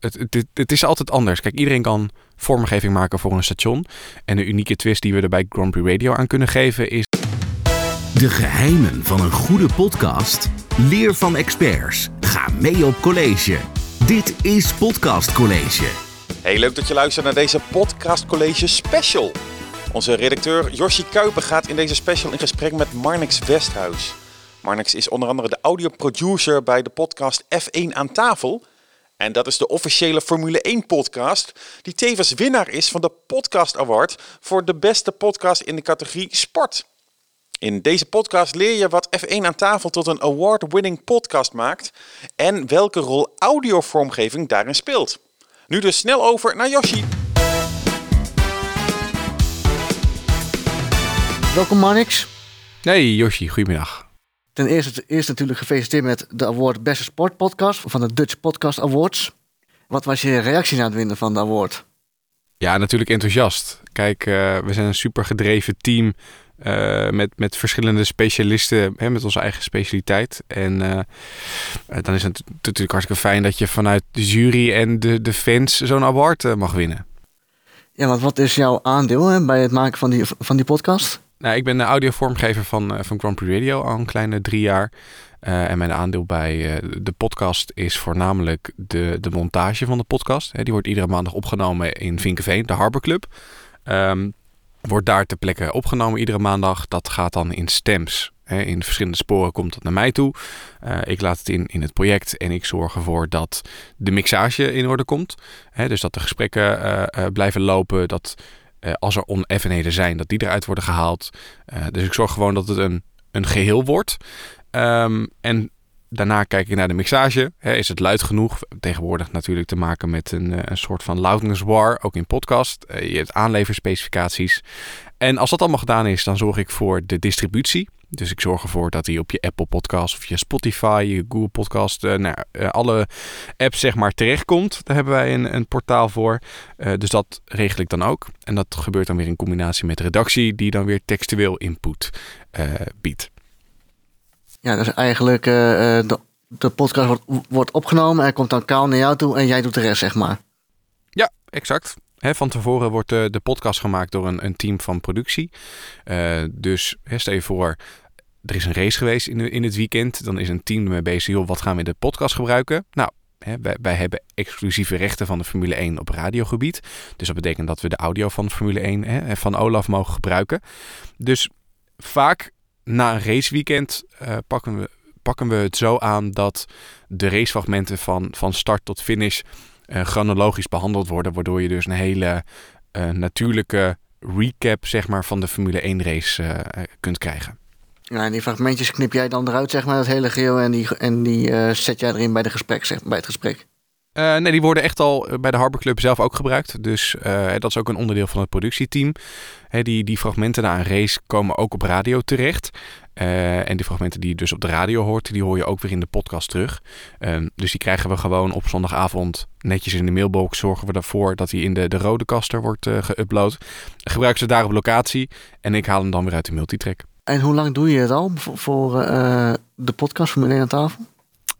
Het, het, het is altijd anders. Kijk, iedereen kan vormgeving maken voor een station. En de unieke twist die we er bij Grand Prix Radio aan kunnen geven is... De geheimen van een goede podcast? Leer van experts. Ga mee op college. Dit is Podcast College. Hey, leuk dat je luistert naar deze Podcast College Special. Onze redacteur Joshi Kuiper gaat in deze special in gesprek met Marnix Westhuis. Marnix is onder andere de audioproducer bij de podcast F1 aan tafel... En dat is de officiële Formule 1 podcast, die tevens winnaar is van de Podcast Award voor de beste podcast in de categorie sport. In deze podcast leer je wat F1 aan tafel tot een award-winning podcast maakt en welke rol audiovormgeving daarin speelt. Nu dus snel over naar Yoshi. Welkom Marnix. Hey Yoshi, goedemiddag. Ten eerste, eerst natuurlijk gefeliciteerd met de award Beste Sport Podcast van de Dutch Podcast Awards. Wat was je reactie na het winnen van de award? Ja, natuurlijk enthousiast. Kijk, uh, we zijn een super gedreven team uh, met, met verschillende specialisten, hè, met onze eigen specialiteit. En uh, dan is het natuurlijk hartstikke fijn dat je vanuit de jury en de, de fans zo'n award mag winnen. Ja, want wat is jouw aandeel hè, bij het maken van die, van die podcast? Nou, ik ben de audiovormgever van, uh, van Grand Prix Radio al een kleine drie jaar. Uh, en mijn aandeel bij uh, de podcast is voornamelijk de, de montage van de podcast. die wordt iedere maandag opgenomen in Vinkenveen, de Harbor Club. Um, wordt daar ter plekke opgenomen iedere maandag. Dat gaat dan in stems. in verschillende sporen komt het naar mij toe. ik laat het in in het project en ik zorg ervoor dat de mixage in orde komt. dus dat de gesprekken blijven lopen, dat uh, als er oneffenheden zijn, dat die eruit worden gehaald. Uh, dus ik zorg gewoon dat het een, een geheel wordt. Um, en daarna kijk ik naar de mixage. Is het luid genoeg? Tegenwoordig natuurlijk te maken met een, eh, een soort van loudness war, ook in podcast. je hebt aanleverspecificaties. En als dat allemaal gedaan is, dan zorg ik voor de distributie. Dus ik zorg ervoor dat hij op je Apple Podcast of je Spotify, je Google Podcast, uh, nou, uh, alle apps zeg maar terechtkomt. Daar hebben wij een, een portaal voor. Uh, dus dat regel ik dan ook. En dat gebeurt dan weer in combinatie met redactie, die dan weer textueel input biedt. Ja, dus eigenlijk de, de podcast wordt, wordt opgenomen en komt dan kaal naar jou toe en jij doet de rest, zeg maar. Ja, exact van tevoren wordt de, de, podcast gemaakt door een, een team van productie. Uh, dus stel je voor, er is een race geweest in, in het weekend. Dan is een team ermee bezig, wat gaan we de podcast gebruiken? Nou, wij, hebben exclusieve rechten van de Formule 1 op radiogebied. Dus dat betekent dat we de audio van Formule 1 van Olaf mogen gebruiken. Dus vaak na een raceweekend uh, pakken, we, pakken we het zo aan dat de racefragmenten van, van start tot finish chronologisch behandeld worden. Waardoor je dus een hele uh, natuurlijke recap zeg maar, van de Formule 1 race uh, kunt krijgen. Ja, en die fragmentjes knip jij dan eruit, zeg maar, dat hele geheel. En die, en die zet jij erin bij, de gesprek, zeg, bij het gesprek. Uh, nee, die worden echt al bij de Harbor Club zelf ook gebruikt. Dus uh, dat is ook een onderdeel van het productieteam. He, die, die fragmenten na een race komen ook op radio terecht. Uh, en die fragmenten die je dus op de radio hoort, die hoor je ook weer in de podcast terug. Um, dus die krijgen we gewoon op zondagavond netjes in de mailbox. Zorgen we ervoor dat die in de, de rode kaster wordt geüpload. Gebruiken ze daar op locatie en ik haal hem dan weer uit de multitrack. En hoe lang doe je het al voor, voor de podcast van Meneer aan tafel?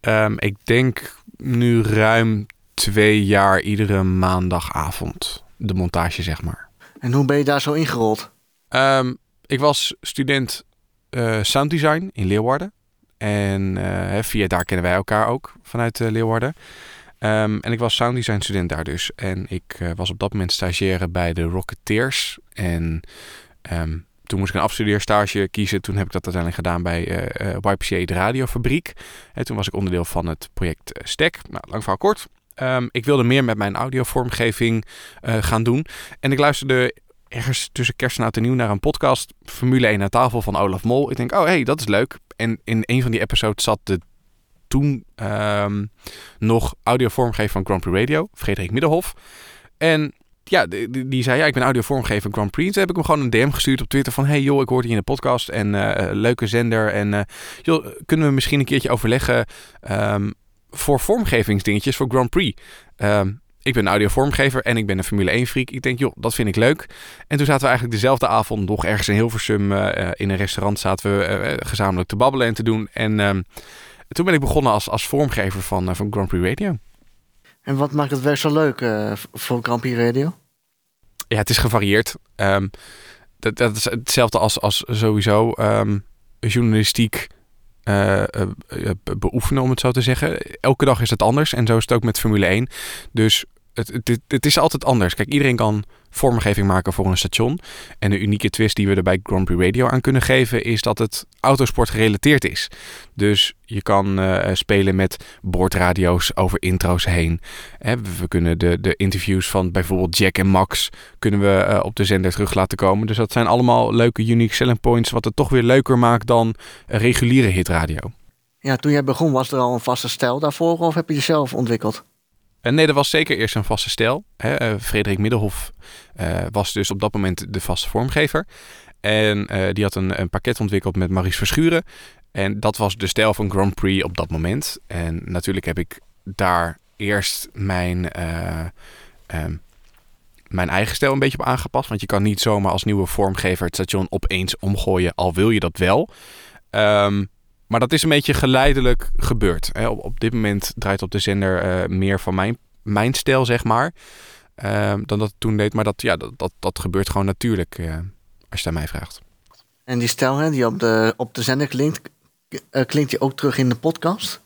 Um, ik denk nu ruim twee jaar iedere maandagavond. De montage, zeg maar. En hoe ben je daar zo ingerold? Um, ik was student uh, sounddesign in Leeuwarden. En uh, via daar kennen wij elkaar ook vanuit uh, Leeuwarden. Um, en ik was sounddesign student daar dus. En ik was op dat moment stagiaire bij de Rocketeers. En um, toen moest ik een afstudeerstage kiezen. Toen heb ik dat uiteindelijk gedaan bij uh, YPCA, de radiofabriek. En toen was ik onderdeel van het project Stack. Nou, lang verhaal kort. Um, ik wilde meer met mijn audiovormgeving uh, gaan doen. En ik luisterde ergens tussen kerst en oud en nieuw naar een podcast. Formule 1 aan tafel van Olaf Mol. Ik denk, oh hey, dat is leuk. En in een van die episodes zat de toen um, nog audiovormgever van Grand Prix Radio, Frederik Middelhof. En ja, die, zei, ja, ik ben audiovormgever Grand Prix. Toen heb ik hem gewoon een DM gestuurd op Twitter van... hey joh, ik hoorde je in de podcast en uh, leuke zender. En uh, joh, kunnen we misschien een keertje overleggen um, voor vormgevingsdingetjes voor Grand Prix? Um, ik ben audiovormgever en ik ben een Formule 1 freak. Ik denk, joh, dat vind ik leuk. En toen zaten we eigenlijk dezelfde avond nog ergens in Hilversum... Uh, in een restaurant zaten we gezamenlijk te babbelen en te doen. En um, toen ben ik begonnen als, als vormgever van, van Grand Prix Radio. En wat maakt het werk zo leuk voor Grand Prix Radio? Ja, het is gevarieerd. Um, dat, dat is hetzelfde als, als sowieso um, journalistiek uh, beoefenen, om het zo te zeggen. Elke dag is het anders en zo is het ook met Formule 1. Dus het, het, het, is altijd anders. Kijk, iedereen kan vormgeving maken voor een station. En de unieke twist die we er bij Grand Prix Radio aan kunnen geven, is dat het autosport gerelateerd is. Dus je kan uh, spelen met boordradio's over intro's heen. We kunnen de, de interviews van bijvoorbeeld Jack en Max kunnen we uh, op de zender terug laten komen. Dus dat zijn allemaal leuke unique selling points, wat het toch weer leuker maakt dan reguliere hitradio. Ja, toen jij begon was er al een vaste stijl daarvoor of heb je jezelf ontwikkeld? En nee, dat was zeker eerst een vaste stijl. Hè. Uh, Frederik Middelhof uh, was dus op dat moment de vaste vormgever. En die had een, een, pakket ontwikkeld met Maurice Verschuren. En dat was de stijl van Grand Prix op dat moment. En natuurlijk heb ik daar eerst mijn, um, mijn eigen stijl een beetje op aangepast. Want je kan niet zomaar als nieuwe vormgever het station opeens omgooien, al wil je dat wel. Um, maar dat is een beetje geleidelijk gebeurd. Op, op dit moment draait op de zender uh, meer van mijn, mijn stijl, zeg maar. Uh, dan dat het toen deed. Maar dat, ja, dat, dat, dat gebeurt gewoon natuurlijk, uh, als je aan mij vraagt. En die stijl hè, die op de, op de zender klinkt, klinkt die ook terug in de podcast?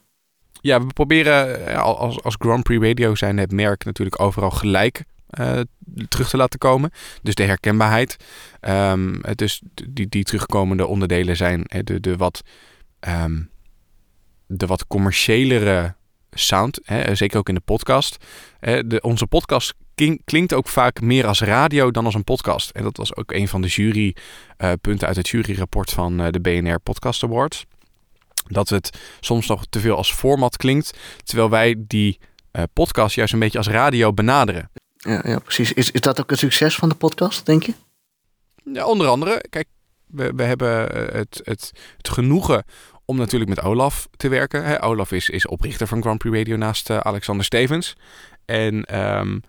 Ja, we proberen als, als Grand Prix Radio zijn het merk natuurlijk overal gelijk uh, terug te laten komen. Dus de herkenbaarheid. Um, dus die, die terugkomende onderdelen zijn de, de wat um, de wat commerciëlere sound, hè, zeker ook in de podcast. Hè, de, onze podcast klinkt ook vaak meer als radio dan als een podcast. En dat was ook een van de jurypunten uh, uit het juryrapport van uh, de BNR Podcast Awards. Dat het soms nog te veel als format klinkt, terwijl wij die uh, podcast juist een beetje als radio benaderen. Ja, ja precies. Is, is dat ook een succes van de podcast, denk je? Ja, onder andere. Kijk, we, we hebben het, het, het genoegen om natuurlijk met Olaf te werken. Hè, Olaf is, is oprichter van Grand Prix Radio naast uh, Alexander Stevens. En um,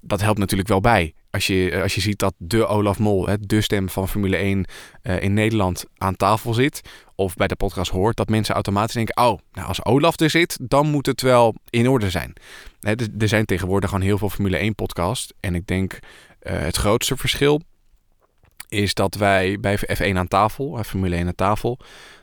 dat helpt natuurlijk wel bij. Als je, als je ziet dat de Olaf Mol, hè, de stem van Formule 1 uh, in Nederland, aan tafel zit. Of bij de podcast hoort, dat mensen automatisch denken: Oh, nou als Olaf er zit, dan moet het wel in orde zijn. Hè, er zijn tegenwoordig gewoon heel veel Formule 1 podcasts. En ik denk het grootste verschil is dat wij bij F1 aan tafel, Formule 1 aan tafel,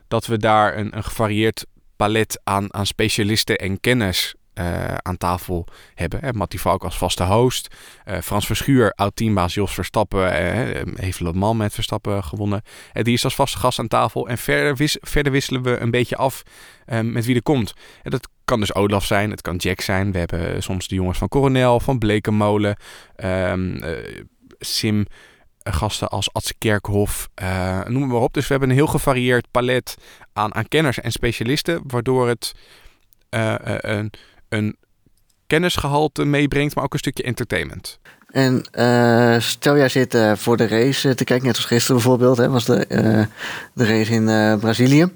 dat we daar een, een gevarieerd palet aan, aan specialisten en kennis uh, aan tafel hebben. Hè. Mattie Valk als vaste host. Uh, Frans Verschuur, oud-teambaas Jos Verstappen, uh, heeft Le Mans met Verstappen gewonnen. die is als vaste gast aan tafel. En verder, wis verder wisselen we een beetje af met wie er komt. Dat kan dus Olaf zijn, het kan Jack zijn. We hebben soms de jongens van Coronel, van Blekenmolen, um, Sim gasten als Adse Kerkhof, uh, noem maar op. Dus we hebben een heel gevarieerd palet aan, aan kenners en specialisten, waardoor het uh, uh, een, een kennisgehalte meebrengt, maar ook een stukje entertainment. En stel jij zit voor de race te kijken, net als gisteren bijvoorbeeld, hè, was de, de race in Brazilië. Mm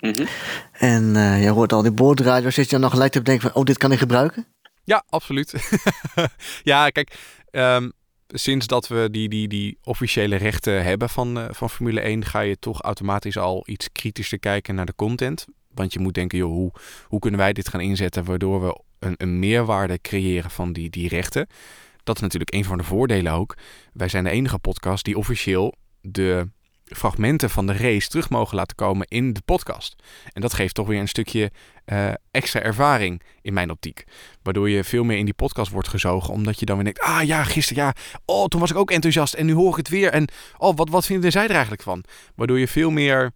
-hmm. En je hoort al die boordradio, zit je dan nog gelijk te bedenken van, oh, dit kan ik gebruiken? Ja, absoluut. ja, kijk, um, sinds dat we die, die, die officiële rechten hebben van, uh, van Formule 1, ga je toch automatisch al iets kritischer kijken naar de content. Want je moet denken, joh, hoe, hoe kunnen wij dit gaan inzetten waardoor we een, een meerwaarde creëren van die, die rechten? Dat is natuurlijk een van de voordelen ook. Wij zijn de enige podcast die officieel de fragmenten van de race terug mogen laten komen in de podcast. En dat geeft toch weer een stukje uh, extra ervaring in mijn optiek. Waardoor je veel meer in die podcast wordt gezogen. Omdat je dan weer denkt, ah ja, gisteren ja, oh toen was ik ook enthousiast en nu hoor ik het weer. En oh, wat, wat vinden zij er eigenlijk van? Waardoor je veel meer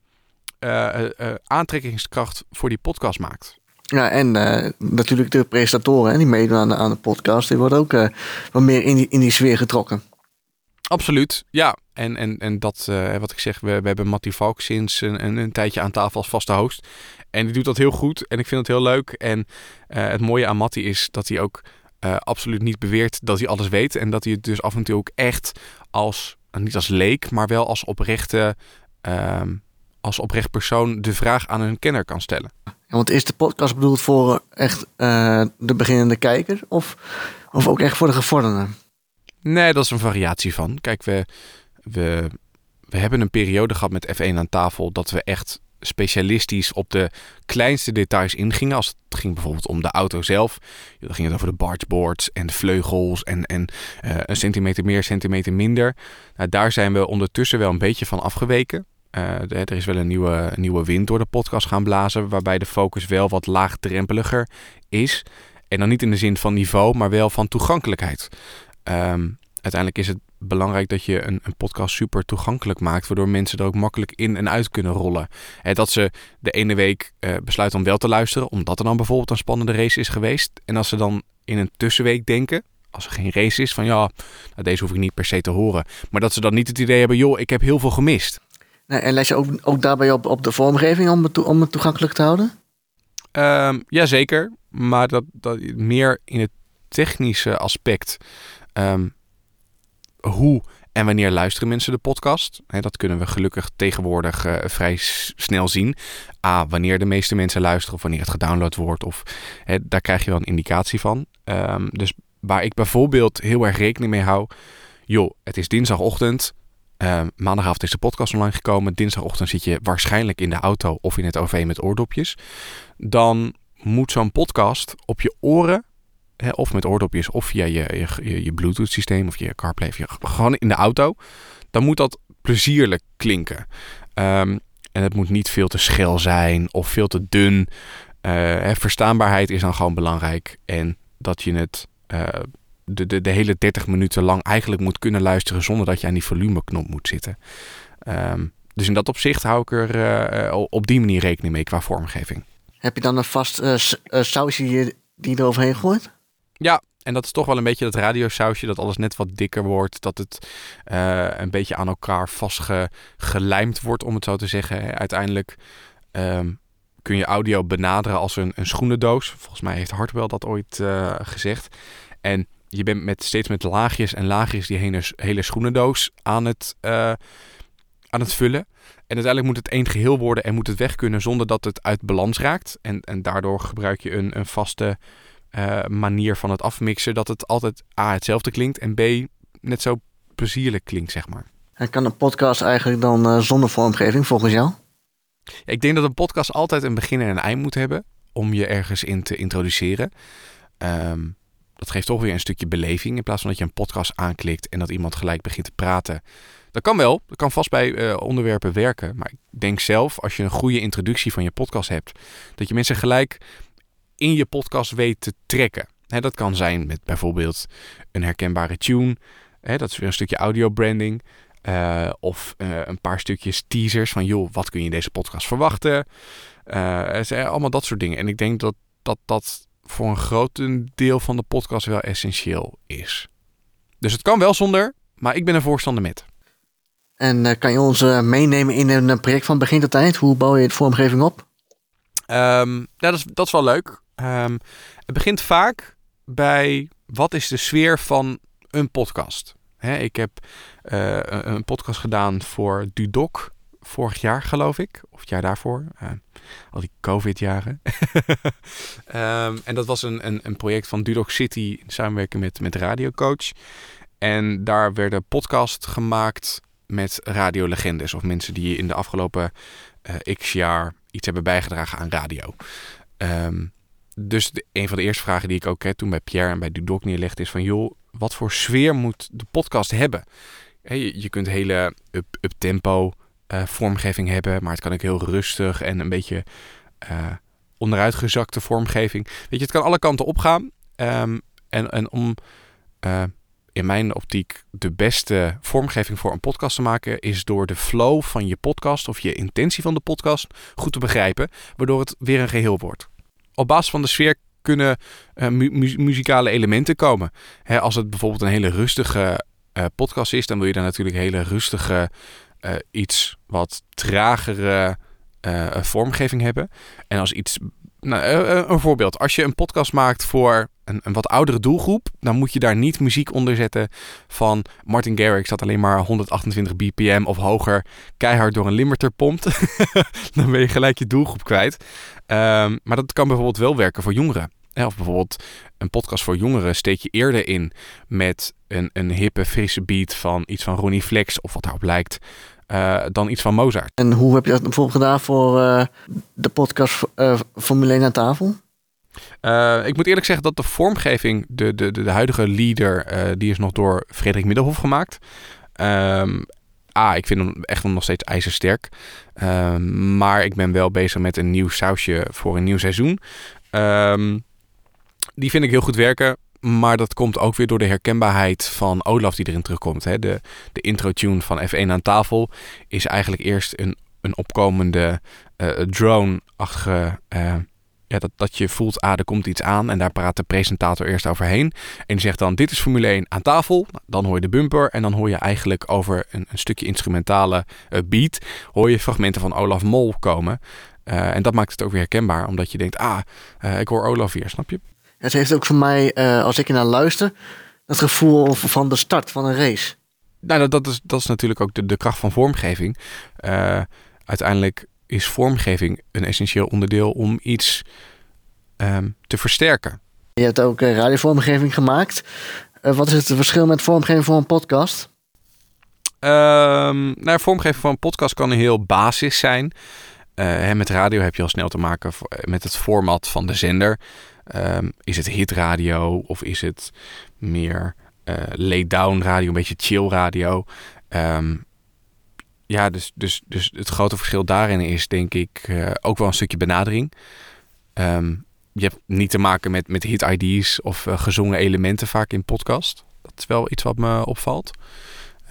uh, uh, aantrekkingskracht voor die podcast maakt. Ja, en natuurlijk de presentatoren die meedoen aan de, aan de podcast, die worden ook wat meer in die, in die sfeer getrokken. Absoluut, ja. En, en, en dat, uh, wat ik zeg, we, we hebben Mattie Valk sinds een, een, een, tijdje aan tafel als vaste host. En die doet dat heel goed en ik vind het heel leuk. En uh, het mooie aan Mattie is dat hij ook uh, absoluut niet beweert dat hij alles weet. En dat hij het dus af en toe ook echt als, niet als leek, maar wel als oprechte, ehm, als oprecht persoon de vraag aan een kenner kan stellen. Ja, want is de podcast bedoeld voor echt de beginnende kijker of, of ook echt voor de gevorderden? Nee, dat is een variatie van. Kijk, we, we, we hebben een periode gehad met F1 aan tafel dat we echt specialistisch op de kleinste details ingingen. Als het ging bijvoorbeeld om de auto zelf. Dan ging het over de bargeboards en de vleugels en, en uh, een centimeter meer, centimeter minder. Nou, daar zijn we ondertussen wel een beetje van afgeweken. Uh, er is wel een nieuwe, nieuwe wind door de podcast gaan blazen, waarbij de focus wel wat laagdrempeliger is. En dan niet in de zin van niveau, maar wel van toegankelijkheid. Um, uiteindelijk is het belangrijk dat je een, een, podcast super toegankelijk maakt, waardoor mensen er ook makkelijk in en uit kunnen rollen. En dat ze de ene week uh, besluiten om wel te luisteren, omdat er dan bijvoorbeeld een spannende race is geweest. En als ze dan in een tussenweek denken, als er geen race is, van ja, nou, deze hoef ik niet per se te horen. Maar dat ze dan niet het idee hebben, joh, ik heb heel veel gemist. Nee, en les je ook, ook daarbij op, op de vormgeving om het, om het toegankelijk te houden? Um, Jazeker, maar dat, dat meer in het technische aspect. Um, hoe en wanneer luisteren mensen de podcast? dat kunnen we gelukkig tegenwoordig uh, vrij snel zien. A, wanneer de meeste mensen luisteren of wanneer het gedownload wordt. Of, daar krijg je wel een indicatie van. Um, dus waar ik bijvoorbeeld heel erg rekening mee hou. Joh, het is dinsdagochtend. Uh, maandagavond is de podcast online gekomen. Dinsdagochtend zit je waarschijnlijk in de auto of in het OV met oordopjes. Dan moet zo'n podcast op je oren Of met oordopjes of via je, je, je Bluetooth systeem of je CarPlay, of je, gewoon in de auto, dan moet dat plezierlijk klinken. Um, en het moet niet veel te schel zijn of veel te dun. Uh, verstaanbaarheid is dan gewoon belangrijk. En dat je het uh, de, de, de hele 30 minuten lang eigenlijk moet kunnen luisteren zonder dat je aan die volumeknop moet zitten. Um, dus in dat opzicht hou ik er uh, op die manier rekening mee qua vormgeving. Heb je dan een vast sausje die je eroverheen gooit? Ja, en dat is toch wel een beetje dat radiosausje, dat alles net wat dikker wordt. Dat het uh, een beetje aan elkaar vastgelijmd wordt, om het zo te zeggen. Uiteindelijk um, kun je audio benaderen als een, een schoenendoos. Volgens mij heeft Hartwell dat ooit uh, gezegd. En je bent met, steeds met laagjes en laagjes die hele, schoenendoos aan het, uh, aan het vullen. En uiteindelijk moet het één geheel worden en moet het weg kunnen zonder dat het uit balans raakt. En, en daardoor gebruik je een, een vaste uh, manier van het afmixen dat het altijd A hetzelfde klinkt en B net zo plezierlijk klinkt, zeg maar. En kan een podcast eigenlijk dan uh, zonder vormgeving volgens jou? Ik denk dat een podcast altijd een begin en een eind moet hebben om je ergens in te introduceren. Um, dat geeft toch weer een stukje beleving in plaats van dat je een podcast aanklikt en dat iemand gelijk begint te praten. Dat kan wel, dat kan vast bij uh, onderwerpen werken. Maar ik denk zelf, als je een goede introductie van je podcast hebt, dat je mensen gelijk in je podcast weet te trekken. dat kan zijn met bijvoorbeeld een herkenbare tune. dat is weer een stukje audio branding. Uh, of uh, een paar stukjes teasers van joh, wat kun je in deze podcast verwachten. Uh, allemaal dat soort dingen. En ik denk dat, dat dat voor een groot deel van de podcast wel essentieel is. Dus het kan wel zonder, maar ik ben een voorstander met. En kan je ons meenemen in een project van begin tot eind? Hoe bouw je de vormgeving op? Um, dat, is, dat is wel leuk. Um, het begint vaak bij wat is de sfeer van een podcast. He, ik heb uh, een podcast gedaan voor Dudok vorig jaar, geloof ik. Of het jaar daarvoor. Uh, al die COVID-jaren. um, en dat was een, een, een, project van Dudok City in samenwerking met, met Radiocoach. En daar werden podcasts gemaakt met radiolegendes. Of mensen die in de afgelopen uh, x jaar iets hebben bijgedragen aan radio. Um, dus een van de eerste vragen die ik ook hè, toen bij Pierre en bij Dudok neerlegde is van... joh, wat voor sfeer moet de podcast hebben? je, je, kunt hele up-tempo up uh, vormgeving hebben, maar het kan ook heel rustig en een beetje uh, onderuitgezakte vormgeving. Weet je, het kan alle kanten opgaan. Um, en, en om uh, in mijn optiek de beste vormgeving voor een podcast te maken, is door de flow van je podcast of je intentie van de podcast goed te begrijpen, waardoor het weer een geheel wordt op basis van de sfeer kunnen mu muzikale elementen komen. Hè, als het bijvoorbeeld een hele rustige uh, podcast is, dan wil je dan natuurlijk hele rustige, uh, iets wat tragere vormgeving hebben. En als iets nou, een voorbeeld. Als je een podcast maakt voor een, wat oudere doelgroep, dan moet je daar niet muziek onder zetten van Martin Garrix dat alleen maar 128 bpm of hoger keihard door een limiter pompt. dan ben je gelijk je doelgroep kwijt. Um, maar dat kan bijvoorbeeld wel werken voor jongeren. Of bijvoorbeeld een podcast voor jongeren steek je eerder in met een, een hippe, frisse beat van iets van Ronnie Flex of wat daarop lijkt. Dan iets van Mozart. En hoe heb je dat bijvoorbeeld gedaan voor de podcast Formule 1 aan tafel? ik moet eerlijk zeggen dat de vormgeving, de, de, de, huidige leader, die is nog door Frederik Middelhof gemaakt. Um, A, ik vind hem echt nog steeds ijzersterk. Um, maar ik ben wel bezig met een nieuw sausje voor een nieuw seizoen. Um, die vind ik heel goed werken. Maar dat komt ook weer door de herkenbaarheid van Olaf die erin terugkomt. Hè. De, de intro-tune van F1 aan tafel is eigenlijk eerst een, een opkomende uh, drone-achtige uh, ja, dat, dat je voelt, ah, er komt iets aan. En daar praat de presentator eerst overheen. En die zegt dan, dit is Formule 1 aan tafel. Dan hoor je de bumper. En dan hoor je eigenlijk over een, een stukje instrumentale uh, beat... hoor je fragmenten van Olaf Mol komen. En dat maakt het ook weer herkenbaar. Omdat je denkt, ah, ik hoor Olaf weer, snap je? Het heeft ook voor mij, als ik er naar luister... het gevoel van de start van een race. Nou, dat, dat, is, dat is natuurlijk ook de, de kracht van vormgeving. uiteindelijk is vormgeving een essentieel onderdeel om iets um, te versterken. Je hebt ook uh, radiovormgeving gemaakt. Uh, wat is het verschil met vormgeving voor een podcast? Um, nou, vormgeving voor een podcast kan een heel basis zijn. Hè, met radio heb je al snel te maken met het format van de zender. Um, is het hitradio of is het meer lay-down radio, een beetje chill radio? Um, ja, dus, dus, dus het grote verschil daarin is denk ik uh, ook wel een stukje benadering. Um, je hebt niet te maken met, met hit ID's of uh, gezongen elementen vaak in podcast. Dat is wel iets wat me opvalt.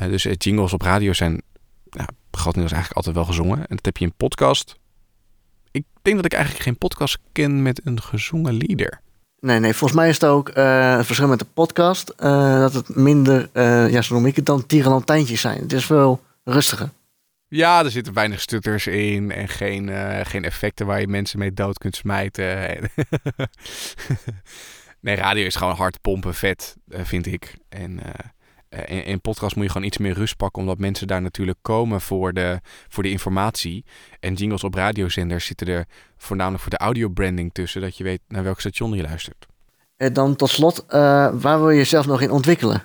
Uh, dus jingles op radio zijn nou, grotendeels eigenlijk altijd wel gezongen. En dat heb je in podcast. Ik denk dat ik eigenlijk geen podcast ken met een gezongen lieder. Nee, nee, volgens mij is het ook het verschil met de podcast. dat het minder, ja, zo noem ik het dan, tierenlantijntjes zijn. Het is veel rustiger. Ja, er zitten weinig stutters in en geen, uh, geen effecten waar je mensen mee dood kunt smijten. nee, radio is gewoon hard pompen, vet, uh, vind ik. En uh, in, in podcast moet je gewoon iets meer rust pakken, omdat mensen daar natuurlijk komen voor de, voor de informatie. En jingles op radiozenders zitten er voornamelijk voor de audiobranding tussen, dat je weet naar welk station je luistert. En dan tot slot, waar wil je jezelf nog in ontwikkelen?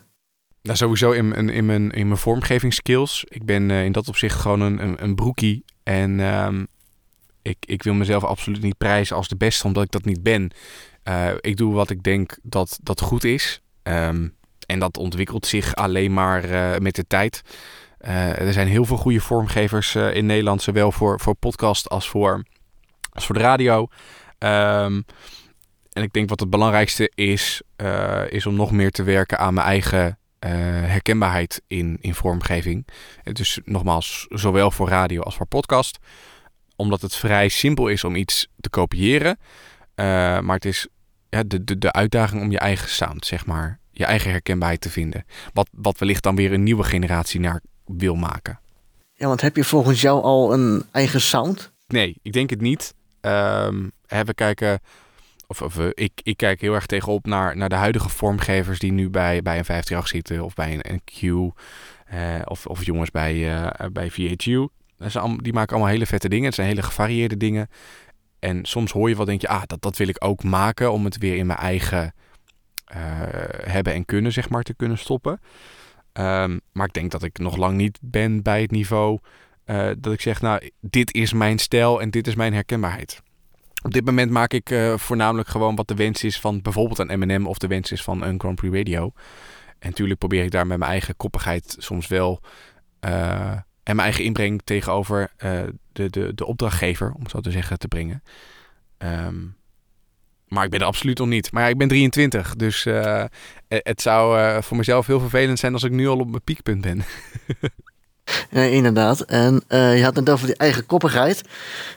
Nou, sowieso in, in, in, mijn, in mijn vormgevingsskills. Ik ben uh, in dat opzicht gewoon een, een, een broekie. En um, ik, ik wil mezelf absoluut niet prijzen als de beste, omdat ik dat niet ben. Uh, ik doe wat ik denk dat, dat goed is. Um, en dat ontwikkelt zich alleen maar uh, met de tijd. er zijn heel veel goede vormgevers in Nederland, zowel voor, voor podcast als voor, als voor de radio. Um, en ik denk wat het belangrijkste is, is om nog meer te werken aan mijn eigen herkenbaarheid in, in vormgeving. Dus nogmaals, zowel voor radio als voor podcast. Omdat het vrij simpel is om iets te kopiëren. Maar het is ja, de, de, de uitdaging om je eigen sound, zeg maar, je eigen herkenbaarheid te vinden. Wat, wat wellicht dan weer een nieuwe generatie naar wil maken. Ja, want heb je volgens jou al een eigen sound? Nee, ik denk het niet. Um, we kijken of, of ik, ik kijk heel erg tegenop naar, naar de huidige vormgevers die nu bij, bij een 538 zitten of bij een, een Q eh, of, of jongens bij, uh, bij VHU. Die maken allemaal hele vette dingen. Het zijn hele gevarieerde dingen. En soms hoor je wat denk je, ah, dat, dat wil ik ook maken om het weer in mijn eigen hebben en kunnen, zeg maar, te kunnen stoppen. Um, maar ik denk dat ik nog lang niet ben bij het niveau uh, dat ik zeg, nou, dit is mijn stijl en dit is mijn herkenbaarheid. Op dit moment maak ik uh, voornamelijk gewoon wat de wens is van bijvoorbeeld een M&M of de wens is van een Grand Prix Radio. En natuurlijk probeer ik daar met mijn eigen koppigheid soms wel en mijn eigen inbreng tegenover de, de, de opdrachtgever, om zo te zeggen, te brengen. Um, maar ik ben er absoluut nog niet. Maar ja, ik ben 23, dus het zou voor mezelf heel vervelend zijn als ik nu al op mijn piekpunt ben. Ja, inderdaad. En uh, je had het over die eigen koppigheid.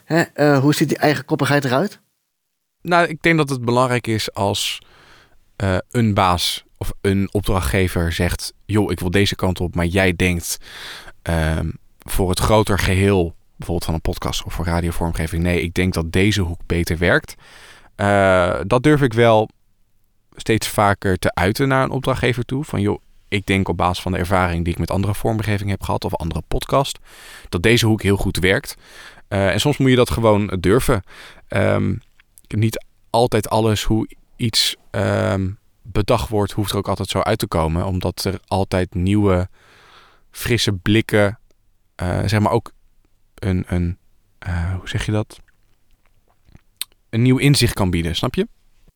Hè? Hoe ziet die eigen koppigheid eruit? Nou, ik denk dat het belangrijk is als een baas of een opdrachtgever zegt: joh, ik wil deze kant op, maar jij denkt ehm, voor het groter geheel, bijvoorbeeld van een podcast of voor radiovormgeving, nee, ik denk dat deze hoek beter werkt. Dat durf ik wel steeds vaker te uiten naar een opdrachtgever toe. Van joh, ik denk op basis van de ervaring die ik met andere vormgeving heb gehad of andere podcast, dat deze hoek heel goed werkt. Uh, en soms moet je dat gewoon durven. Um, niet altijd alles hoe iets um, bedacht wordt, hoeft er ook altijd zo uit te komen. Omdat er altijd nieuwe, frisse blikken zeg maar ook een, een hoe zeg je dat? Een nieuw inzicht kan bieden, snap je?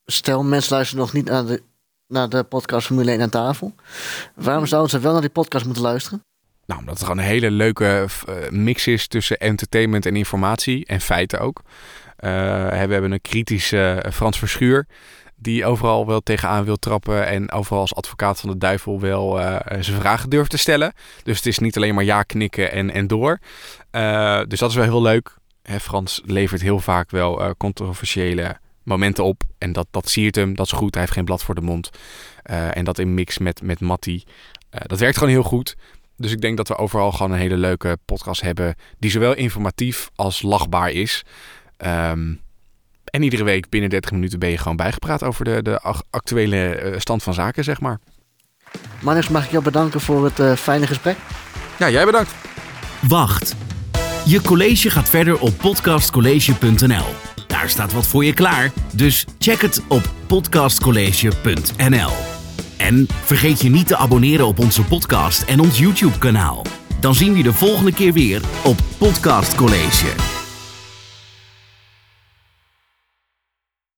Stel, mensen luisteren nog niet naar de, naar de podcast Formule 1 aan tafel. Waarom zouden ze wel naar die podcast moeten luisteren? Nou, omdat het gewoon een hele leuke mix is tussen entertainment en informatie en feiten ook. we hebben een kritische Frans Verschuur die overal wel tegenaan wil trappen en overal als advocaat van de duivel wel uh, zijn vragen durft te stellen. Dus het is niet alleen maar ja knikken en, en door. Uh, dus dat is wel heel leuk. Hè, Frans levert heel vaak wel uh, controversiële momenten op. En dat, dat siert hem, dat is goed. Hij heeft geen blad voor de mond. en dat in mix met, met Matty. dat werkt gewoon heel goed. Dus ik denk dat we overal gewoon een hele leuke podcast hebben. Die zowel informatief als lachbaar is. Um, en iedere week binnen 30 minuten ben je gewoon bijgepraat over de, de actuele eh, stand van zaken, zeg maar. Manus, mag ik jou bedanken voor het uh, fijne gesprek? Ja, jij bedankt. Wacht. Je college gaat verder op podcastcollege.nl. Daar staat wat voor je klaar, dus check het op podcastcollege.nl. En vergeet je niet te abonneren op onze podcast en ons YouTube-kanaal. Dan zien we je de volgende keer weer op Podcast College.